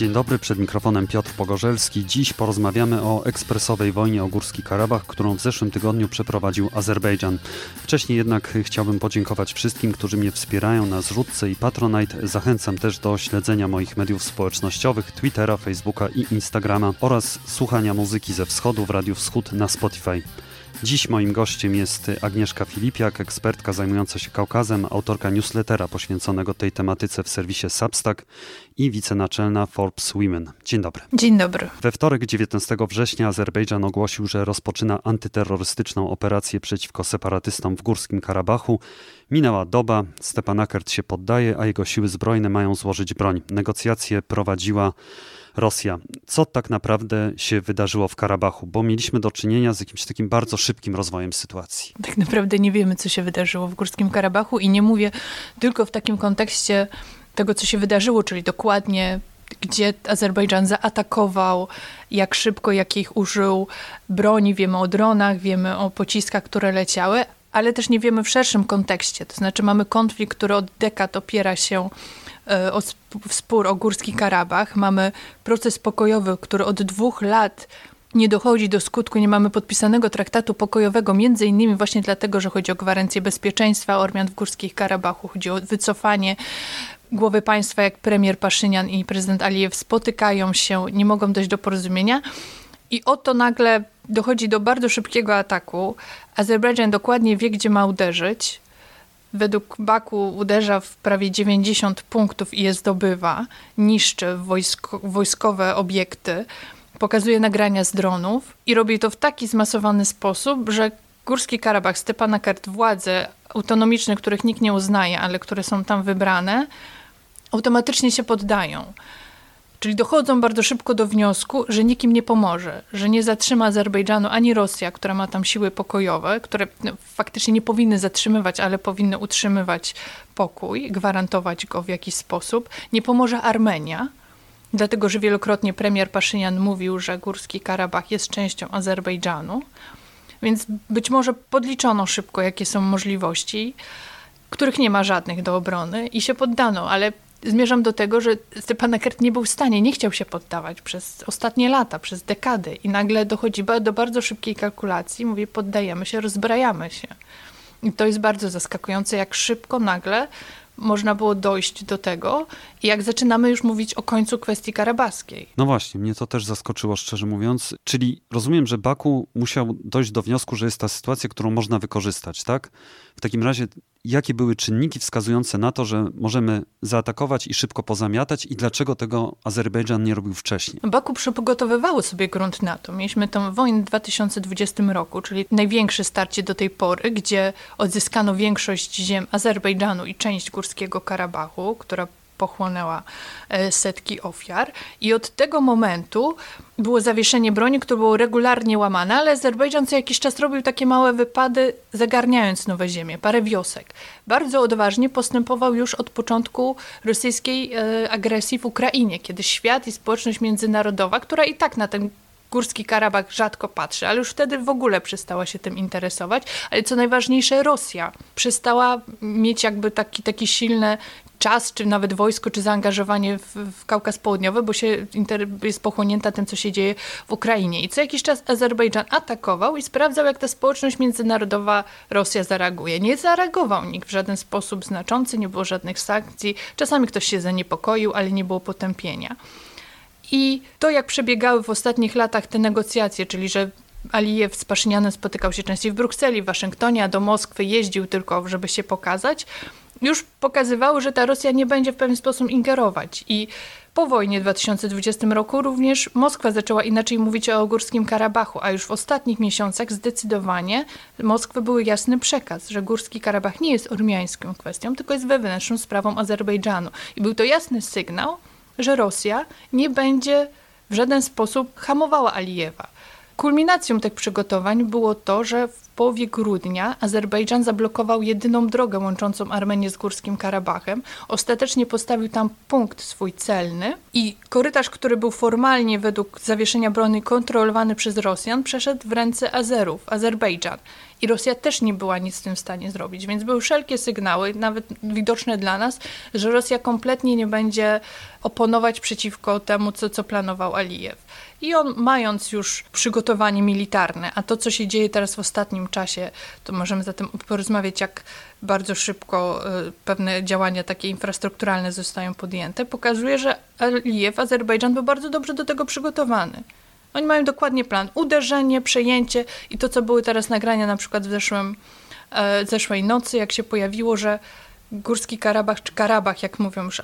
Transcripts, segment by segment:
Dzień dobry, przed mikrofonem Piotr Pogorzelski. Dziś porozmawiamy o ekspresowej wojnie o Górski Karabach, którą w zeszłym tygodniu przeprowadził Azerbejdżan. Wcześniej jednak chciałbym podziękować wszystkim, którzy mnie wspierają na zrzutce i Patronite. Zachęcam też do śledzenia moich mediów społecznościowych, Twittera, Facebooka i Instagrama oraz słuchania muzyki ze wschodu w Radiu Wschód na Spotify. Dziś moim gościem jest Agnieszka Filipiak, ekspertka zajmująca się Kaukazem, autorka newslettera poświęconego tej tematyce w serwisie Substack i wicenaczelna Forbes Women. Dzień dobry. Dzień dobry. We wtorek 19 września Azerbejdżan ogłosił, że rozpoczyna antyterrorystyczną operację przeciwko separatystom w Górskim Karabachu. Minęła doba, Stepanakert się poddaje, a jego siły zbrojne mają złożyć broń. Negocjacje prowadziła Rosja. Co tak naprawdę się wydarzyło w Karabachu? Bo mieliśmy do czynienia z jakimś takim bardzo szybkim rozwojem sytuacji. Tak naprawdę nie wiemy, co się wydarzyło w Górskim Karabachu i nie mówię tylko w takim kontekście tego, co się wydarzyło, czyli dokładnie gdzie Azerbejdżan zaatakował, jak szybko, jakich użył broni. Wiemy o dronach, wiemy o pociskach, które leciały, ale też nie wiemy w szerszym kontekście. To znaczy mamy konflikt, który od dekad opiera się o spór o Górski Karabach. Mamy proces pokojowy, który od dwóch lat nie dochodzi do skutku, nie mamy podpisanego traktatu pokojowego, między innymi właśnie dlatego, że chodzi o gwarancję bezpieczeństwa Ormian w Górskich Karabachu, chodzi o wycofanie głowy państwa, jak premier Paszynian i prezydent Alijew spotykają się, nie mogą dojść do porozumienia. I oto nagle dochodzi do bardzo szybkiego ataku. Azerbejdżan dokładnie wie, gdzie ma uderzyć według Baku uderza w prawie 90 punktów i je zdobywa, niszczy wojsko, wojskowe obiekty, pokazuje nagrania z dronów i robi to w taki zmasowany sposób, że Górski Karabach, Stepanakert, władze autonomiczne, których nikt nie uznaje, ale które są tam wybrane, automatycznie się poddają. Czyli dochodzą bardzo szybko do wniosku, że nikim nie pomoże, że nie zatrzyma Azerbejdżanu ani Rosja, która ma tam siły pokojowe, które no, faktycznie nie powinny zatrzymywać, ale powinny utrzymywać pokój, gwarantować go w jakiś sposób. Nie pomoże Armenia, dlatego że wielokrotnie premier Paszynian mówił, że Górski Karabach jest częścią Azerbejdżanu. Więc być może podliczono szybko, jakie są możliwości, których nie ma żadnych do obrony i się poddano, ale zmierzam do tego, że Stepanakert nie był w stanie, nie chciał się poddawać przez ostatnie lata, przez dekady i nagle dochodzi do bardzo szybkiej kalkulacji, mówi poddajemy się, rozbrajamy się. I to jest bardzo zaskakujące, jak szybko nagle można było dojść do tego jak zaczynamy już mówić o końcu kwestii karabaskiej. No właśnie, mnie to też zaskoczyło, szczerze mówiąc. Czyli rozumiem, że Baku musiał dojść do wniosku, że jest ta sytuacja, którą można wykorzystać, tak? W takim razie, jakie były czynniki wskazujące na to, że możemy zaatakować i szybko pozamiatać i dlaczego tego Azerbejdżan nie robił wcześniej? Baku przygotowywało sobie grunt na to. Mieliśmy tę wojnę w 2020 roku, czyli największe starcie do tej pory, gdzie odzyskano większość ziem Azerbejdżanu i część Górskiego Karabachu, która pochłonęła e, setki ofiar. I od tego momentu było zawieszenie broni, które było regularnie łamane, ale Azerbejdżan co jakiś czas robił takie małe wypady, zagarniając nowe ziemie, parę wiosek. Bardzo odważnie postępował już od początku rosyjskiej e, agresji w Ukrainie, kiedy świat i społeczność międzynarodowa, która i tak na ten Górski Karabach rzadko patrzy, ale już wtedy w ogóle przestała się tym interesować. Ale co najważniejsze, Rosja przestała mieć jakby taki, taki silne czas, czy nawet wojsko, czy zaangażowanie w, w Kaukaz Południowy, bo się jest pochłonięta tym, co się dzieje w Ukrainie. I co jakiś czas Azerbejdżan atakował i sprawdzał, jak ta społeczność międzynarodowa Rosja zareaguje. Nie zareagował nikt w żaden sposób znaczący, nie było żadnych sankcji. Czasami ktoś się zaniepokoił, ale nie było potępienia. I to, jak przebiegały w ostatnich latach te negocjacje, czyli że Alijew z Paszynianem spotykał się częściej w Brukseli, w Waszyngtonie, a do Moskwy jeździł tylko, żeby się pokazać, już pokazywały, że ta Rosja nie będzie w pewien sposób ingerować. I po wojnie w 2020 roku również Moskwa zaczęła inaczej mówić o Górskim Karabachu, a już w ostatnich miesiącach zdecydowanie Moskwy był jasny przekaz, że Górski Karabach nie jest ormiańską kwestią, tylko jest wewnętrzną sprawą Azerbejdżanu. I był to jasny sygnał, że Rosja nie będzie w żaden sposób hamowała Alijewa. Kulminacją tych przygotowań było to, że w połowie grudnia Azerbejdżan zablokował jedyną drogę łączącą Armenię z Górskim Karabachem. Ostatecznie postawił tam punkt swój celny i korytarz, który był formalnie według zawieszenia broni kontrolowany przez Rosjan, przeszedł w ręce Azerów, Azerbejdżan. I Rosja też nie była nic z tym w stanie zrobić, więc były wszelkie sygnały, nawet widoczne dla nas, że Rosja kompletnie nie będzie oponować przeciwko temu, co, co planował Alijew. I on, mając już przygotowanie militarne, a to, co się dzieje teraz w ostatnim czasie, to możemy zatem porozmawiać, jak bardzo szybko y, pewne działania takie infrastrukturalne zostają podjęte, pokazuje, że Alijew, Azerbejdżan był bardzo dobrze do tego przygotowany. Oni mają dokładnie plan. Uderzenie, przejęcie i to, co były teraz nagrania na przykład w zeszłym, e, zeszłej nocy, jak się pojawiło, że Górski Karabach, czy Karabach, jak mówią już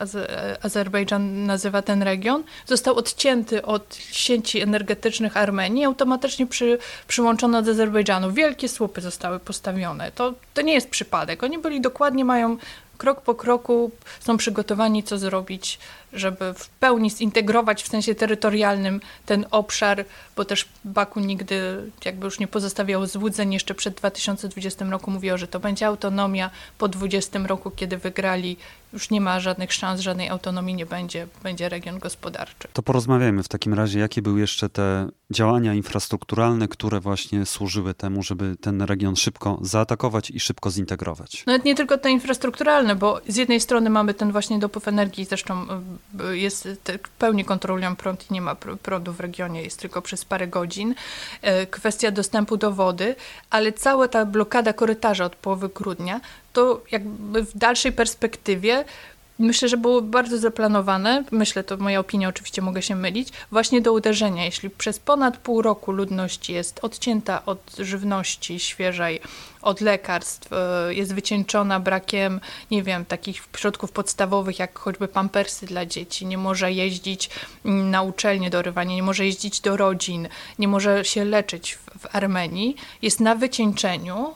Azerbejdżan nazywa ten region, został odcięty od sieci energetycznych Armenii i automatycznie przy, przyłączony od Azerbejdżanu. Wielkie słupy zostały postawione. To, to nie jest przypadek. Oni byli dokładnie, mają krok po kroku, są przygotowani, co zrobić żeby w pełni zintegrować w sensie terytorialnym ten obszar, bo też Baku nigdy jakby już nie pozostawiał złudzeń. Jeszcze przed 2020 roku mówiło, że to będzie autonomia. Po 2020 roku, kiedy wygrali, już nie ma żadnych szans, żadnej autonomii nie będzie, będzie region gospodarczy. To porozmawiajmy w takim razie, jakie były jeszcze te działania infrastrukturalne, które właśnie służyły temu, żeby ten region szybko zaatakować i szybko zintegrować. Nawet nie tylko te infrastrukturalne, bo z jednej strony mamy ten właśnie dopływ energii, zresztą jest, pełni kontrolują prąd i nie ma prądu w regionie, jest tylko przez parę godzin. E, kwestia dostępu do wody, ale cała ta blokada korytarza od połowy grudnia, to jakby w dalszej perspektywie Myślę, że było bardzo zaplanowane, myślę, to moja opinia, oczywiście mogę się mylić, właśnie do uderzenia. Jeśli przez ponad pół roku ludność jest odcięta od żywności świeżej, od lekarstw, e, jest wycieńczona brakiem, nie wiem, takich środków podstawowych, jak choćby pampersy dla dzieci, nie może jeździć na uczelnie do rywania, nie może jeździć do rodzin, nie może się leczyć w, Armenii, jest na wycieńczeniu,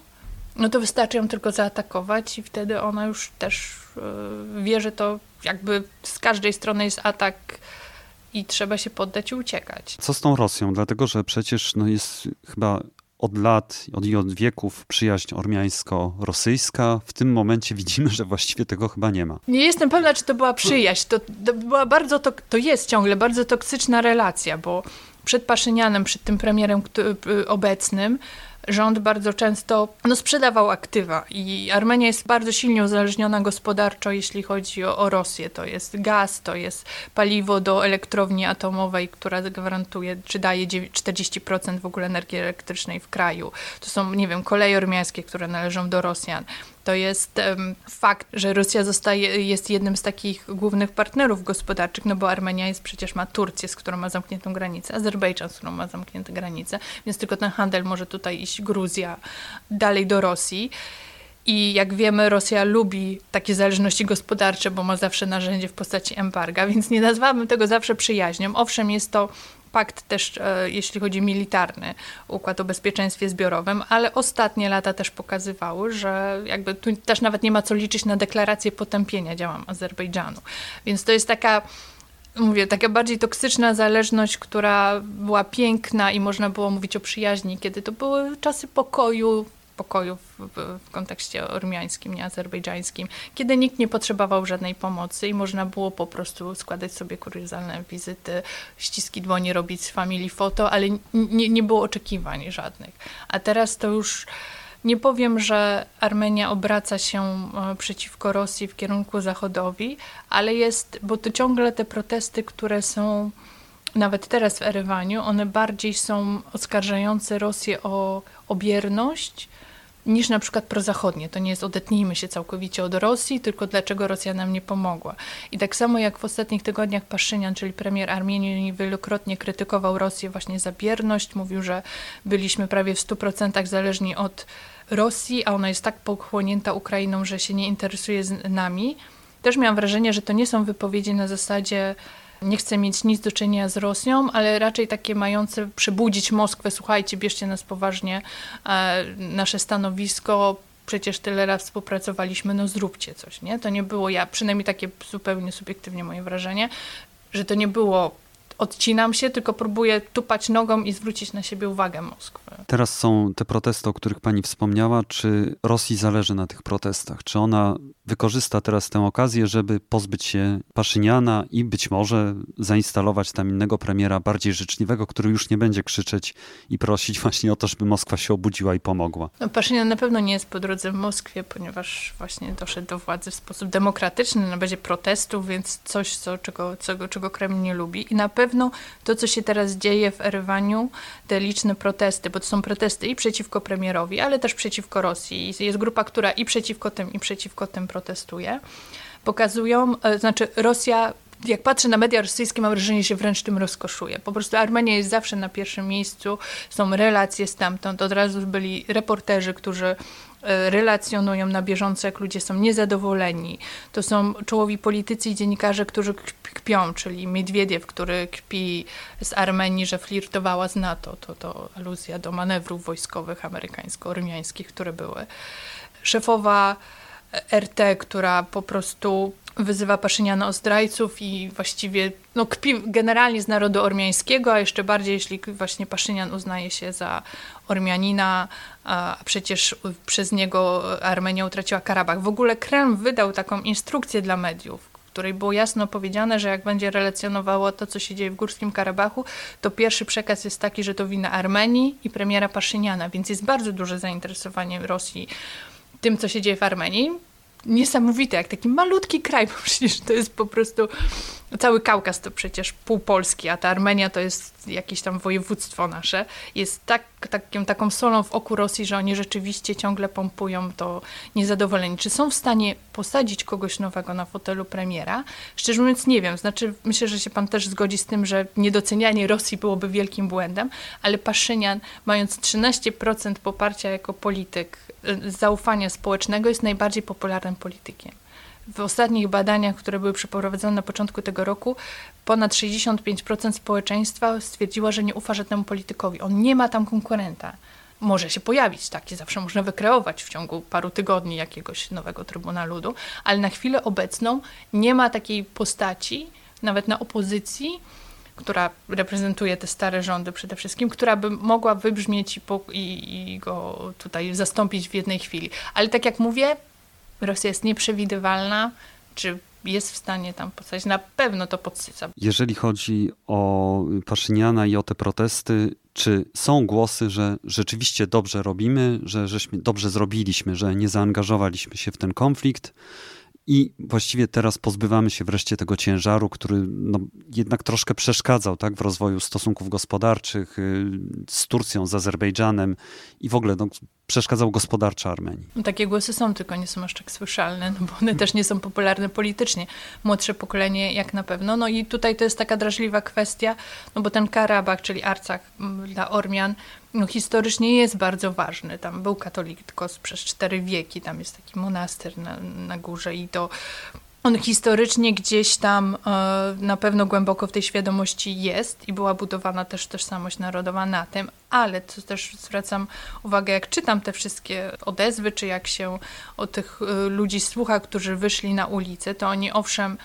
no to wystarczy ją tylko zaatakować i wtedy ona już też wie, że to jakby z każdej strony jest atak i trzeba się poddać i uciekać. Co z tą Rosją? Dlatego, że przecież no jest chyba od lat od i od wieków przyjaźń ormiańsko-rosyjska. W tym momencie widzimy, że właściwie tego chyba nie ma. Nie jestem pewna, czy to była przyjaźń. To, to była bardzo, to, to jest ciągle bardzo toksyczna relacja, bo przed Paszynianem, przed tym premierem obecnym, rząd bardzo często no, sprzedawał aktywa i Armenia jest bardzo silnie uzależniona gospodarczo, jeśli chodzi o, o Rosję. To jest gaz, to jest paliwo do elektrowni atomowej, która gwarantuje, czy daje 40% w ogóle energii elektrycznej w kraju. To są, nie wiem, koleje ormiańskie, które należą do Rosjan. To jest fakt, że Rosja zostaje, jest jednym z takich głównych partnerów gospodarczych, no bo Armenia jest przecież ma Turcję, z którą ma zamkniętą granicę, Azerbejdżan, z którą ma zamknięte granice, więc tylko ten handel może tutaj iść Gruzja dalej do Rosji. I jak wiemy, Rosja lubi takie zależności gospodarcze, bo ma zawsze narzędzie w postaci embarga, więc nie nazwałabym tego zawsze przyjaźnią. Owszem, jest to pakt też, e, jeśli chodzi militarny, układ o bezpieczeństwie zbiorowym, ale ostatnie lata też pokazywały, że jakby tu też nawet nie ma co liczyć na deklarację potępienia działań Azerbejdżanu. Więc to jest taka mówię, taka bardziej toksyczna zależność, która była piękna i można było mówić o przyjaźni, kiedy to były czasy pokoju, pokoju w, w, kontekście ormiańskim, nie azerbejdżańskim, kiedy nikt nie potrzebował żadnej pomocy i można było po prostu składać sobie kuriozalne wizyty, ściski dłoni, robić z familii foto, ale nie, nie było oczekiwań żadnych. A teraz to już nie powiem, że Armenia obraca się e, przeciwko Rosji w kierunku zachodowi, ale jest, bo to ciągle te protesty, które są nawet teraz w Erywaniu, one bardziej są oskarżające Rosję o, o bierność, niż na przykład prozachodnie. To nie jest odetnijmy się całkowicie od Rosji, tylko dlaczego Rosja nam nie pomogła. I tak samo jak w ostatnich tygodniach Paszynian, czyli premier Armenii, wielokrotnie krytykował Rosję właśnie za bierność, mówił, że byliśmy prawie w 100% zależni od Rosji, a ona jest tak pochłonięta Ukrainą, że się nie interesuje z nami. Też miałam wrażenie, że to nie są wypowiedzi na zasadzie nie chcę mieć nic do czynienia z Rosją, ale raczej takie mające przebudzić Moskwę, słuchajcie, bierzcie nas poważnie, e, nasze stanowisko, przecież tyle lat współpracowaliśmy, no zróbcie coś, nie? To nie było ja, przynajmniej takie zupełnie subiektywnie moje wrażenie, że to nie było odcinam się, tylko próbuję tupać nogą i zwrócić na siebie uwagę Moskwy. Teraz są te protesty, o których pani wspomniała. Czy Rosji zależy na tych protestach? Czy ona wykorzysta teraz tę okazję, żeby pozbyć się Paszyniana i być może zainstalować tam innego premiera, bardziej życzliwego, który już nie będzie krzyczeć i prosić właśnie o to, żeby Moskwa się obudziła i pomogła? No, Paszynian na pewno nie jest po drodze w Moskwie, ponieważ właśnie doszedł do władzy w sposób demokratyczny, na bazie protestów, więc coś, co, czego, czego, czego Kreml nie lubi. I na pewno to, co się teraz dzieje w Erywaniu, te liczne protesty, bo to są protesty i przeciwko premierowi, ale też przeciwko Rosji. Jest grupa, która i przeciwko tym, i przeciwko tym protestuje. Pokazują, e, znaczy Rosja jak patrzę na media rosyjskie, mam wrażenie, że się wręcz tym rozkoszuje. Po prostu Armenia jest zawsze na pierwszym miejscu, są relacje stamtąd. Od razu byli reporterzy, którzy relacjonują na bieżąco, jak ludzie są niezadowoleni. To są czołowi politycy i dziennikarze, którzy kpią, czyli Miedwiediew, który kpi z Armenii, że flirtowała z NATO. To, to aluzja do manewrów wojskowych amerykańsko-ormiańskich, które były. Szefowa RT, która po prostu wyzywa Paszyniana o zdrajców i właściwie no, kpi generalnie z narodu ormiańskiego, a jeszcze bardziej, jeśli właśnie Paszynian uznaje się za Ormianina, a przecież przez niego Armenia utraciła Karabach. W ogóle Kreml wydał taką instrukcję dla mediów, w której było jasno powiedziane, że jak będzie relacjonowało to, co się dzieje w Górskim Karabachu, to pierwszy przekaz jest taki, że to wina Armenii i premiera Paszyniana, więc jest bardzo duże zainteresowanie Rosji tym, co się dzieje w Armenii niesamowite, jak taki malutki kraj, bo przecież to jest po prostu cały Kaukaz to przecież pół Polski, a ta Armenia to jest jakieś tam województwo nasze. Jest tak, taką, taką solą w oku Rosji, że oni rzeczywiście ciągle pompują to niezadowoleni. Czy są w stanie posadzić kogoś nowego na fotelu premiera? Szczerze mówiąc nie wiem. Znaczy myślę, że się pan też zgodzi z tym, że niedocenianie Rosji byłoby wielkim błędem, ale Paszynian mając 13% poparcia jako polityk, zaufania społecznego jest najbardziej popularnym politykiem. W ostatnich badaniach, które były przeprowadzone na początku tego roku, ponad 65% społeczeństwa stwierdziła, że nie ufa żadnemu politykowi. On nie ma tam konkurenta. Może się pojawić taki, zawsze można wykreować w ciągu paru tygodni jakiegoś nowego Trybuna Ludu, ale na chwilę obecną nie ma takiej postaci, nawet na opozycji, która reprezentuje te stare rządy przede wszystkim, która by mogła wybrzmieć i, i, i, go tutaj zastąpić w jednej chwili. Ale tak jak mówię, Rosja jest nieprzewidywalna, czy jest w stanie tam postawić. Na pewno to podsyca. Jeżeli chodzi o Paszyniana i o te protesty, czy są głosy, że rzeczywiście dobrze robimy, że żeśmy dobrze zrobiliśmy, że nie zaangażowaliśmy się w ten konflikt? I właściwie teraz pozbywamy się wreszcie tego ciężaru, który no, jednak troszkę przeszkadzał tak, w rozwoju stosunków gospodarczych y, z Turcją, z Azerbejdżanem i w ogóle no, przeszkadzał gospodarczo Armenii. No, takie głosy są, tylko nie są aż tak słyszalne, no bo one też nie są popularne politycznie. Młodsze pokolenie jak na pewno. No i tutaj to jest taka drażliwa kwestia, no bo ten Karabach, czyli Arcach dla Ormian, no, historycznie jest bardzo ważny. Tam był katolik tylko przez cztery wieki, tam jest taki monaster na, na górze i to on historycznie gdzieś tam e, na pewno głęboko w tej świadomości jest i była budowana też tożsamość narodowa na tym, ale co też zwracam uwagę, jak czytam te wszystkie odezwy, czy jak się o tych e, ludzi słucha, którzy wyszli na ulicę, to oni owszem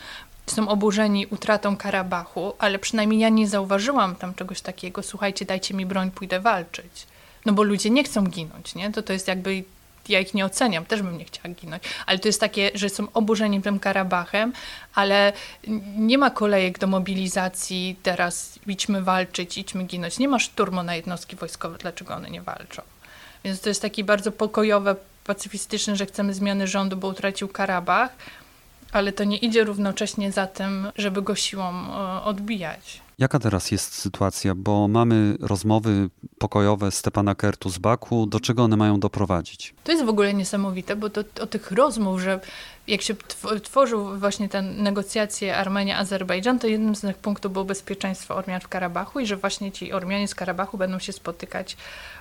są oburzeni utratą Karabachu, ale przynajmniej ja nie zauważyłam tam czegoś takiego, słuchajcie, dajcie mi broń, pójdę walczyć. No bo ludzie nie chcą ginąć, nie? To to jest jakby ja ich nie oceniam, też bym nie chciała ginąć, ale to jest takie, że są oburzeni tym Karabachem, ale nie ma kolejek do mobilizacji, teraz idźmy walczyć, idźmy ginąć. Nie ma szturmu na jednostki wojskowe, dlaczego one nie walczą. Więc to jest taki bardzo pokojowe, pacyfistyczne, że chcemy zmiany rządu, bo utracił Karabach, ale to nie idzie równocześnie za tym, żeby go siłą e, odbijać. Jaka teraz jest sytuacja? Bo mamy rozmowy pokojowe Stepana Kertu z Baku. Do czego one mają doprowadzić? To jest w ogóle niesamowite, bo to, o tych rozmów, że jak się tworzył właśnie te negocjacje Armenia-Azerbejdżan, to jednym z tych punktów było bezpieczeństwo Ormian w Karabachu i że właśnie ci Ormianie z Karabachu będą się spotykać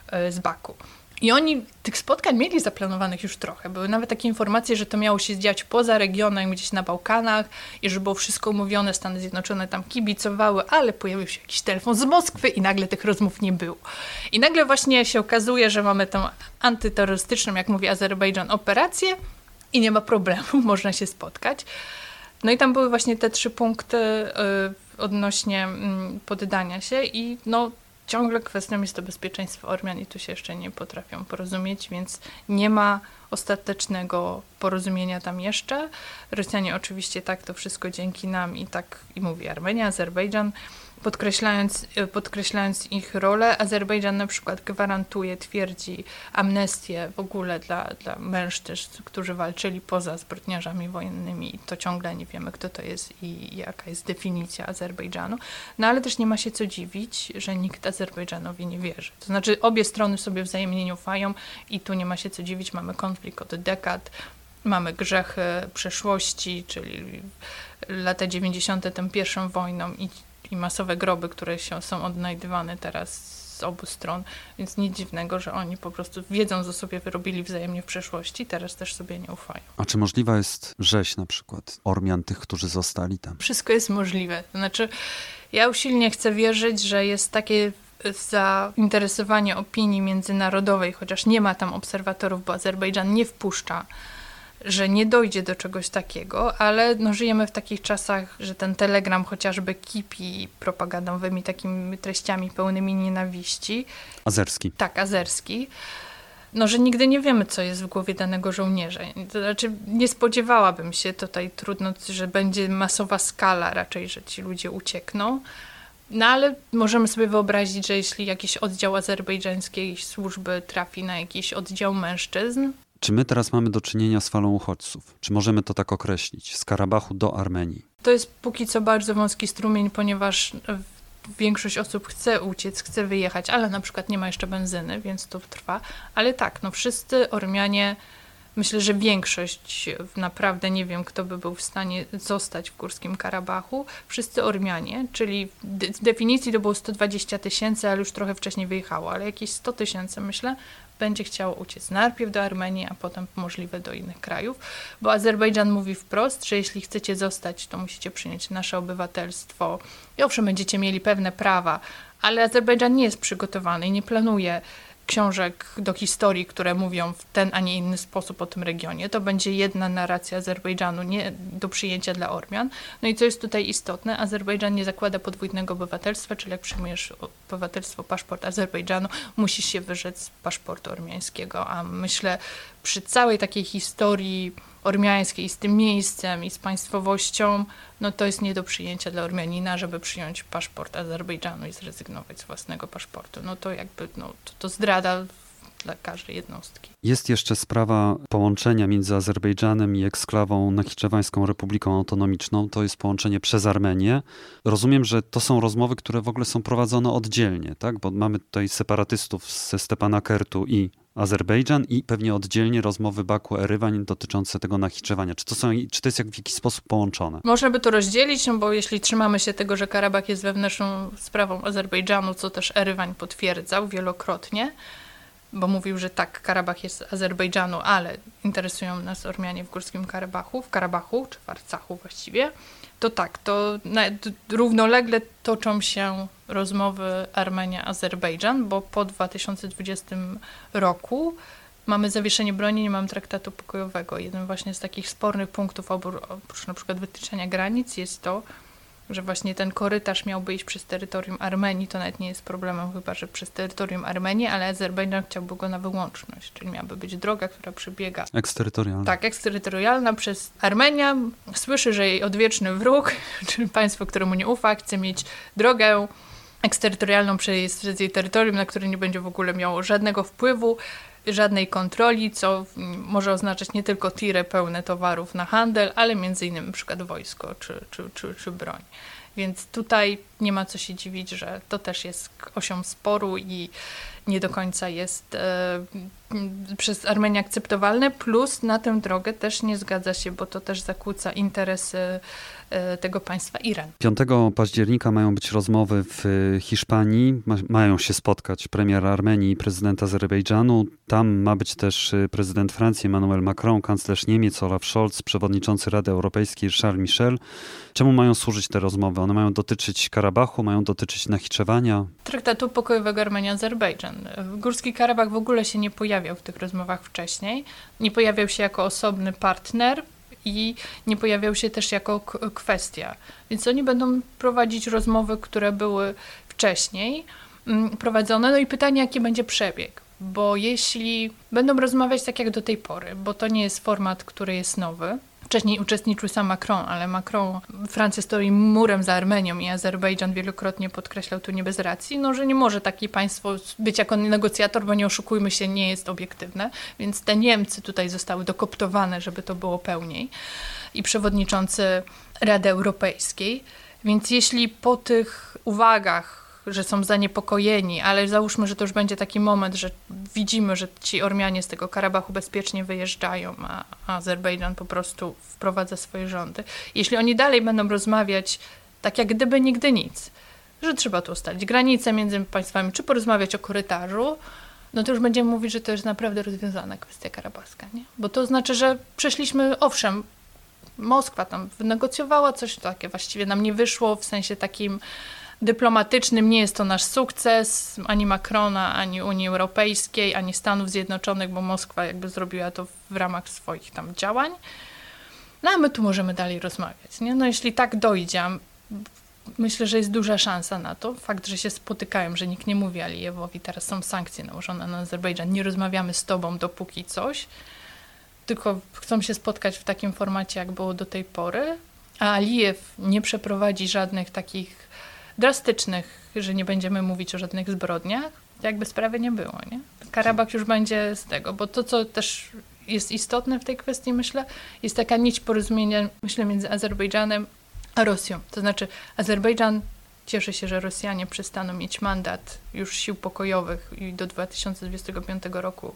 e, z Baku. I oni tych spotkań mieli zaplanowanych już trochę. Były nawet takie informacje, że to miało się dziać poza regionem, gdzieś na Bałkanach i że było wszystko umówione, Stany Zjednoczone tam kibicowały, ale pojawił się jakiś telefon z Moskwy i nagle tych rozmów nie było. I nagle właśnie się okazuje, że mamy tą antyterrorystyczną, jak mówi Azerbejdżan, operację i nie ma problemu, można się spotkać. No i tam były właśnie te trzy punkty, y, odnośnie mm, poddania się i no ciągle kwestią jest to bezpieczeństwo Ormian i tu się jeszcze nie potrafią porozumieć, więc nie ma ostatecznego porozumienia tam jeszcze. Rosjanie oczywiście tak, to wszystko dzięki nam i tak i mówi Armenia, Azerbejdżan podkreślając, e, podkreślając ich rolę. Azerbejdżan na przykład gwarantuje, twierdzi amnestię w ogóle dla, dla mężczyzn, którzy walczyli poza zbrodniarzami wojennymi i to ciągle nie wiemy, kto to jest i jaka jest definicja Azerbejdżanu. No ale też nie ma się co dziwić, że nikt Azerbejdżanowi nie wierzy. To znaczy obie strony sobie wzajemnie nie ufają i tu nie ma się co dziwić, mamy konflikt od dekad, mamy grzechy przeszłości, czyli lata 90. tę pierwszą wojną i i masowe groby, które się, są odnajdywane teraz z obu stron, więc nic dziwnego, że oni po prostu wiedzą, co sobie wyrobili wzajemnie w przeszłości, teraz też sobie nie ufają. A czy możliwa jest rzeź na przykład Ormian, tych, którzy zostali tam? Wszystko jest możliwe. To znaczy, ja usilnie chcę wierzyć, że jest takie zainteresowanie opinii międzynarodowej, chociaż nie ma tam obserwatorów, bo Azerbejdżan nie wpuszcza że nie dojdzie do czegoś takiego, ale no, żyjemy w takich czasach, że ten telegram chociażby kipi propagandowymi takimi treściami pełnymi nienawiści. Azerski. Tak, azerski. No, że nigdy nie wiemy, co jest w głowie danego żołnierza. To znaczy, nie spodziewałabym się tutaj trudno, że będzie masowa skala raczej, że ci ludzie uciekną. No ale możemy sobie wyobrazić, że jeśli jakiś oddział azerbejdżańskiej służby trafi na jakiś oddział mężczyzn, czy my teraz mamy do czynienia z falą uchodźców? Czy możemy to tak określić? Z Karabachu do Armenii? To jest póki co bardzo wąski strumień, ponieważ większość osób chce uciec, chce wyjechać, ale na przykład nie ma jeszcze benzyny, więc to trwa. Ale tak, no wszyscy Ormianie, myślę, że większość, naprawdę nie wiem, kto by był w stanie zostać w Górskim Karabachu, wszyscy Ormianie, czyli w definicji to było 120 tysięcy, ale już trochę wcześniej wyjechało, ale jakieś 100 tysięcy myślę, będzie chciało uciec najpierw do Armenii, a potem możliwe do innych krajów, bo Azerbejdżan mówi wprost, że jeśli chcecie zostać, to musicie przyjąć nasze obywatelstwo. I owszem, będziecie mieli pewne prawa, ale Azerbejdżan nie jest przygotowany i nie planuje książek do historii, które mówią w ten, a nie inny sposób o tym regionie. To będzie jedna narracja Azerbejdżanu nie do przyjęcia dla Ormian. No i co jest tutaj istotne, Azerbejdżan nie zakłada podwójnego obywatelstwa, czyli jak przyjmujesz obywatelstwo, paszport Azerbejdżanu, musisz się wyrzec paszportu ormiańskiego, a myślę przy całej takiej historii ormiańskiej z tym miejscem i z państwowością, no to jest nie do przyjęcia dla Ormianina, żeby przyjąć paszport Azerbejdżanu i zrezygnować z własnego paszportu. No to jakby, no to, to zdrada dla każdej jednostki. Jest jeszcze sprawa połączenia między Azerbejdżanem i eksklawą Nachiczewańską Republiką Autonomiczną. To jest połączenie przez Armenię. Rozumiem, że to są rozmowy, które w ogóle są prowadzone oddzielnie, tak? Bo mamy tutaj separatystów ze Stepana Kertu i Azerbejdżan i pewnie oddzielnie rozmowy Baku Erywań dotyczące tego nachiczewania. Czy to, są, czy to jest jak w jakiś sposób połączone? Można by to rozdzielić, no bo jeśli trzymamy się tego, że Karabach jest wewnętrzną sprawą Azerbejdżanu, co też Erywań potwierdzał wielokrotnie, bo mówił, że tak, Karabach jest Azerbejdżanu, ale interesują nas Ormianie w Górskim Karabachu, w Karabachu, czy w Arcachu właściwie, to tak, to równolegle toczą się rozmowy Armenia-Azerbejdżan, bo po 2020 roku mamy zawieszenie broni, nie mamy traktatu pokojowego. Jeden właśnie z takich spornych punktów, oprócz na przykład wytyczenia granic, jest to, że właśnie ten korytarz miałby iść przez terytorium Armenii, to nawet nie jest problemem, chyba że przez terytorium Armenii, ale Azerbejdżan chciałby go na wyłączność, czyli miałaby być droga, która przebiega. Eksterytorialna. Tak, eksterytorialna przez Armenia. Słyszy, że jej odwieczny wróg, czyli państwo, któremu nie ufa, chce mieć drogę eksterytorialną przez jej terytorium, na które nie będzie w ogóle miało żadnego wpływu żadnej kontroli, co może oznaczać nie tylko tiry pełne towarów na handel, ale między innymi przykład wojsko czy, czy, czy, czy broń. Więc tutaj nie ma co się dziwić, że to też jest osią sporu i nie do końca jest e, przez Armenię akceptowalne, plus na tę drogę też nie zgadza się, bo to też zakłóca interesy tego państwa Iran. 5 października mają być rozmowy w Hiszpanii, mają się spotkać premier Armenii i prezydent Azerbejdżanu. Tam ma być też e, prezydent Francji Emmanuel Macron, kanclerz Niemiec Olaf Scholz, przewodniczący Rady Europejskiej Charles Michel. Czemu mają służyć te rozmowy? One mają dotyczyć Karabachu, mają dotyczyć Nachiczewania? Traktatu pokojowego Armenia-Azerbejdżan. Górski Karabach w ogóle się nie pojawiał w tych rozmowach wcześniej. Nie pojawiał się jako osobny partner i nie pojawiał się też jako kwestia. Więc oni będą prowadzić rozmowy, które były wcześniej mm, prowadzone. No i pytanie, jaki będzie przebieg. Bo jeśli będą rozmawiać tak jak do tej pory, bo to nie jest format, który jest nowy, Wcześniej uczestniczył sam Macron, ale Macron, Francja stoi murem za Armenią i Azerbejdżan wielokrotnie podkreślał tu nie bez racji, no, że nie może takie państwo być jako negocjator, bo nie oszukujmy się, nie jest obiektywne. Więc te Niemcy tutaj zostały dokoptowane, żeby to było pełniej. I przewodniczący Rady Europejskiej. Więc jeśli po tych uwagach że są zaniepokojeni, ale załóżmy, że to już będzie taki moment, że widzimy, że ci Ormianie z tego Karabachu bezpiecznie wyjeżdżają, a Azerbejdżan po prostu wprowadza swoje rządy. Jeśli oni dalej będą rozmawiać tak jak gdyby nigdy nic, że trzeba tu ustalić granice między państwami, czy porozmawiać o korytarzu, no to już będziemy mówić, że to jest naprawdę rozwiązana kwestia karabaska, nie? Bo to znaczy, że przeszliśmy, owszem, Moskwa tam wynegocjowała coś takie, właściwie nam nie wyszło w sensie takim dyplomatycznym nie jest to nasz sukces, ani Macrona, ani Unii Europejskiej, ani Stanów Zjednoczonych, bo Moskwa jakby zrobiła to w ramach swoich tam działań. No a my tu możemy dalej rozmawiać. Nie? No jeśli tak dojdzie, myślę, że jest duża szansa na to. Fakt, że się spotykają, że nikt nie mówi Alijewowi, teraz są sankcje nałożone na Azerbejdżan, nie rozmawiamy z tobą dopóki coś, tylko chcą się spotkać w takim formacie, jak było do tej pory, a Alijew nie przeprowadzi żadnych takich drastycznych, że nie będziemy mówić o żadnych zbrodniach, jakby sprawy nie było. Nie? Karabach już będzie z tego, bo to, co też jest istotne w tej kwestii, myślę, jest taka nić porozumienia, myślę, między Azerbejdżanem a Rosją. To znaczy, Azerbejdżan cieszy się, że Rosjanie przestaną mieć mandat już sił pokojowych i do 2025 roku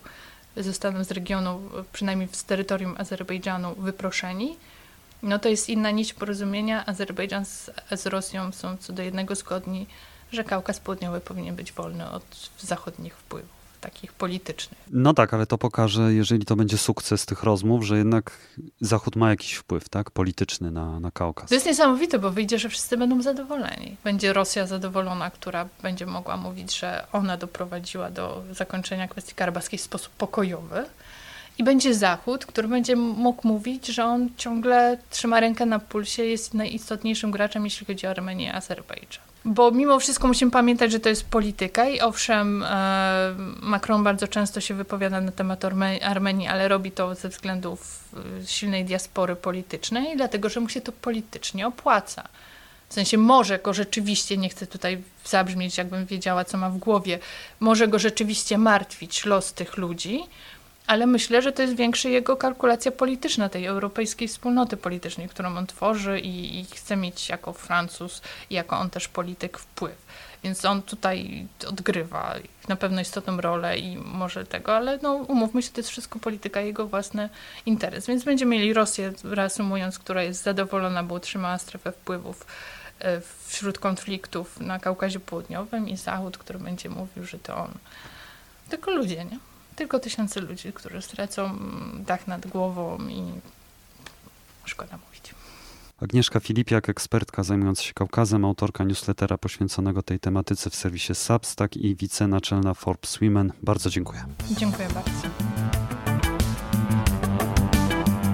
zostaną z regionu, przynajmniej z terytorium Azerbejdżanu, wyproszeni no to jest inna nić porozumienia. Azerbejdżan z, z Rosją są co do jednego zgodni, że Kaukaz Południowy powinien być wolny od zachodnich wpływów takich politycznych. No tak, ale to pokaże, jeżeli to będzie sukces tych rozmów, że jednak Zachód ma jakiś wpływ tak, polityczny na, na Kaukaz. To jest niesamowite, bo wyjdzie, że wszyscy będą zadowoleni. Będzie Rosja zadowolona, która będzie mogła mówić, że ona doprowadziła do zakończenia kwestii karabaskiej w sposób pokojowy. I będzie Zachód, który będzie mógł mówić, że on ciągle trzyma rękę na pulsie, jest najistotniejszym graczem, jeśli chodzi o Armenię i Azerbejdżan. Bo mimo wszystko musimy pamiętać, że to jest polityka i owszem, e, Macron bardzo często się wypowiada na temat Armenii, ale robi to ze względów e, silnej diaspory politycznej, dlatego że mu się to politycznie opłaca. W sensie może go rzeczywiście, nie chcę tutaj zabrzmieć, jakbym wiedziała, co ma w głowie, może go rzeczywiście martwić los tych ludzi, ale myślę, że to jest większa jego kalkulacja polityczna, tej europejskiej wspólnoty politycznej, którą on tworzy i, i chce mieć jako Francuz i jako on też polityk wpływ. Więc on tutaj odgrywa na pewno istotną rolę i może tego, ale no, umówmy się, to jest wszystko polityka, jego własny interes. Więc będziemy mieli Rosję, reasumując, która jest zadowolona, bo utrzymała strefę wpływów e, wśród konfliktów na Kaukazie Południowym i Zachód, który będzie mówił, że to on. Tylko ludzie, nie? Tylko tysiące ludzi, którzy stracą dach nad głową i szkoda mówić. Agnieszka Filipiak, ekspertka zajmująca się Kaukazem, autorka newslettera poświęconego tej tematyce w serwisie Substack i wicenaczelna Forbes Women. Bardzo dziękuję. Dziękuję bardzo.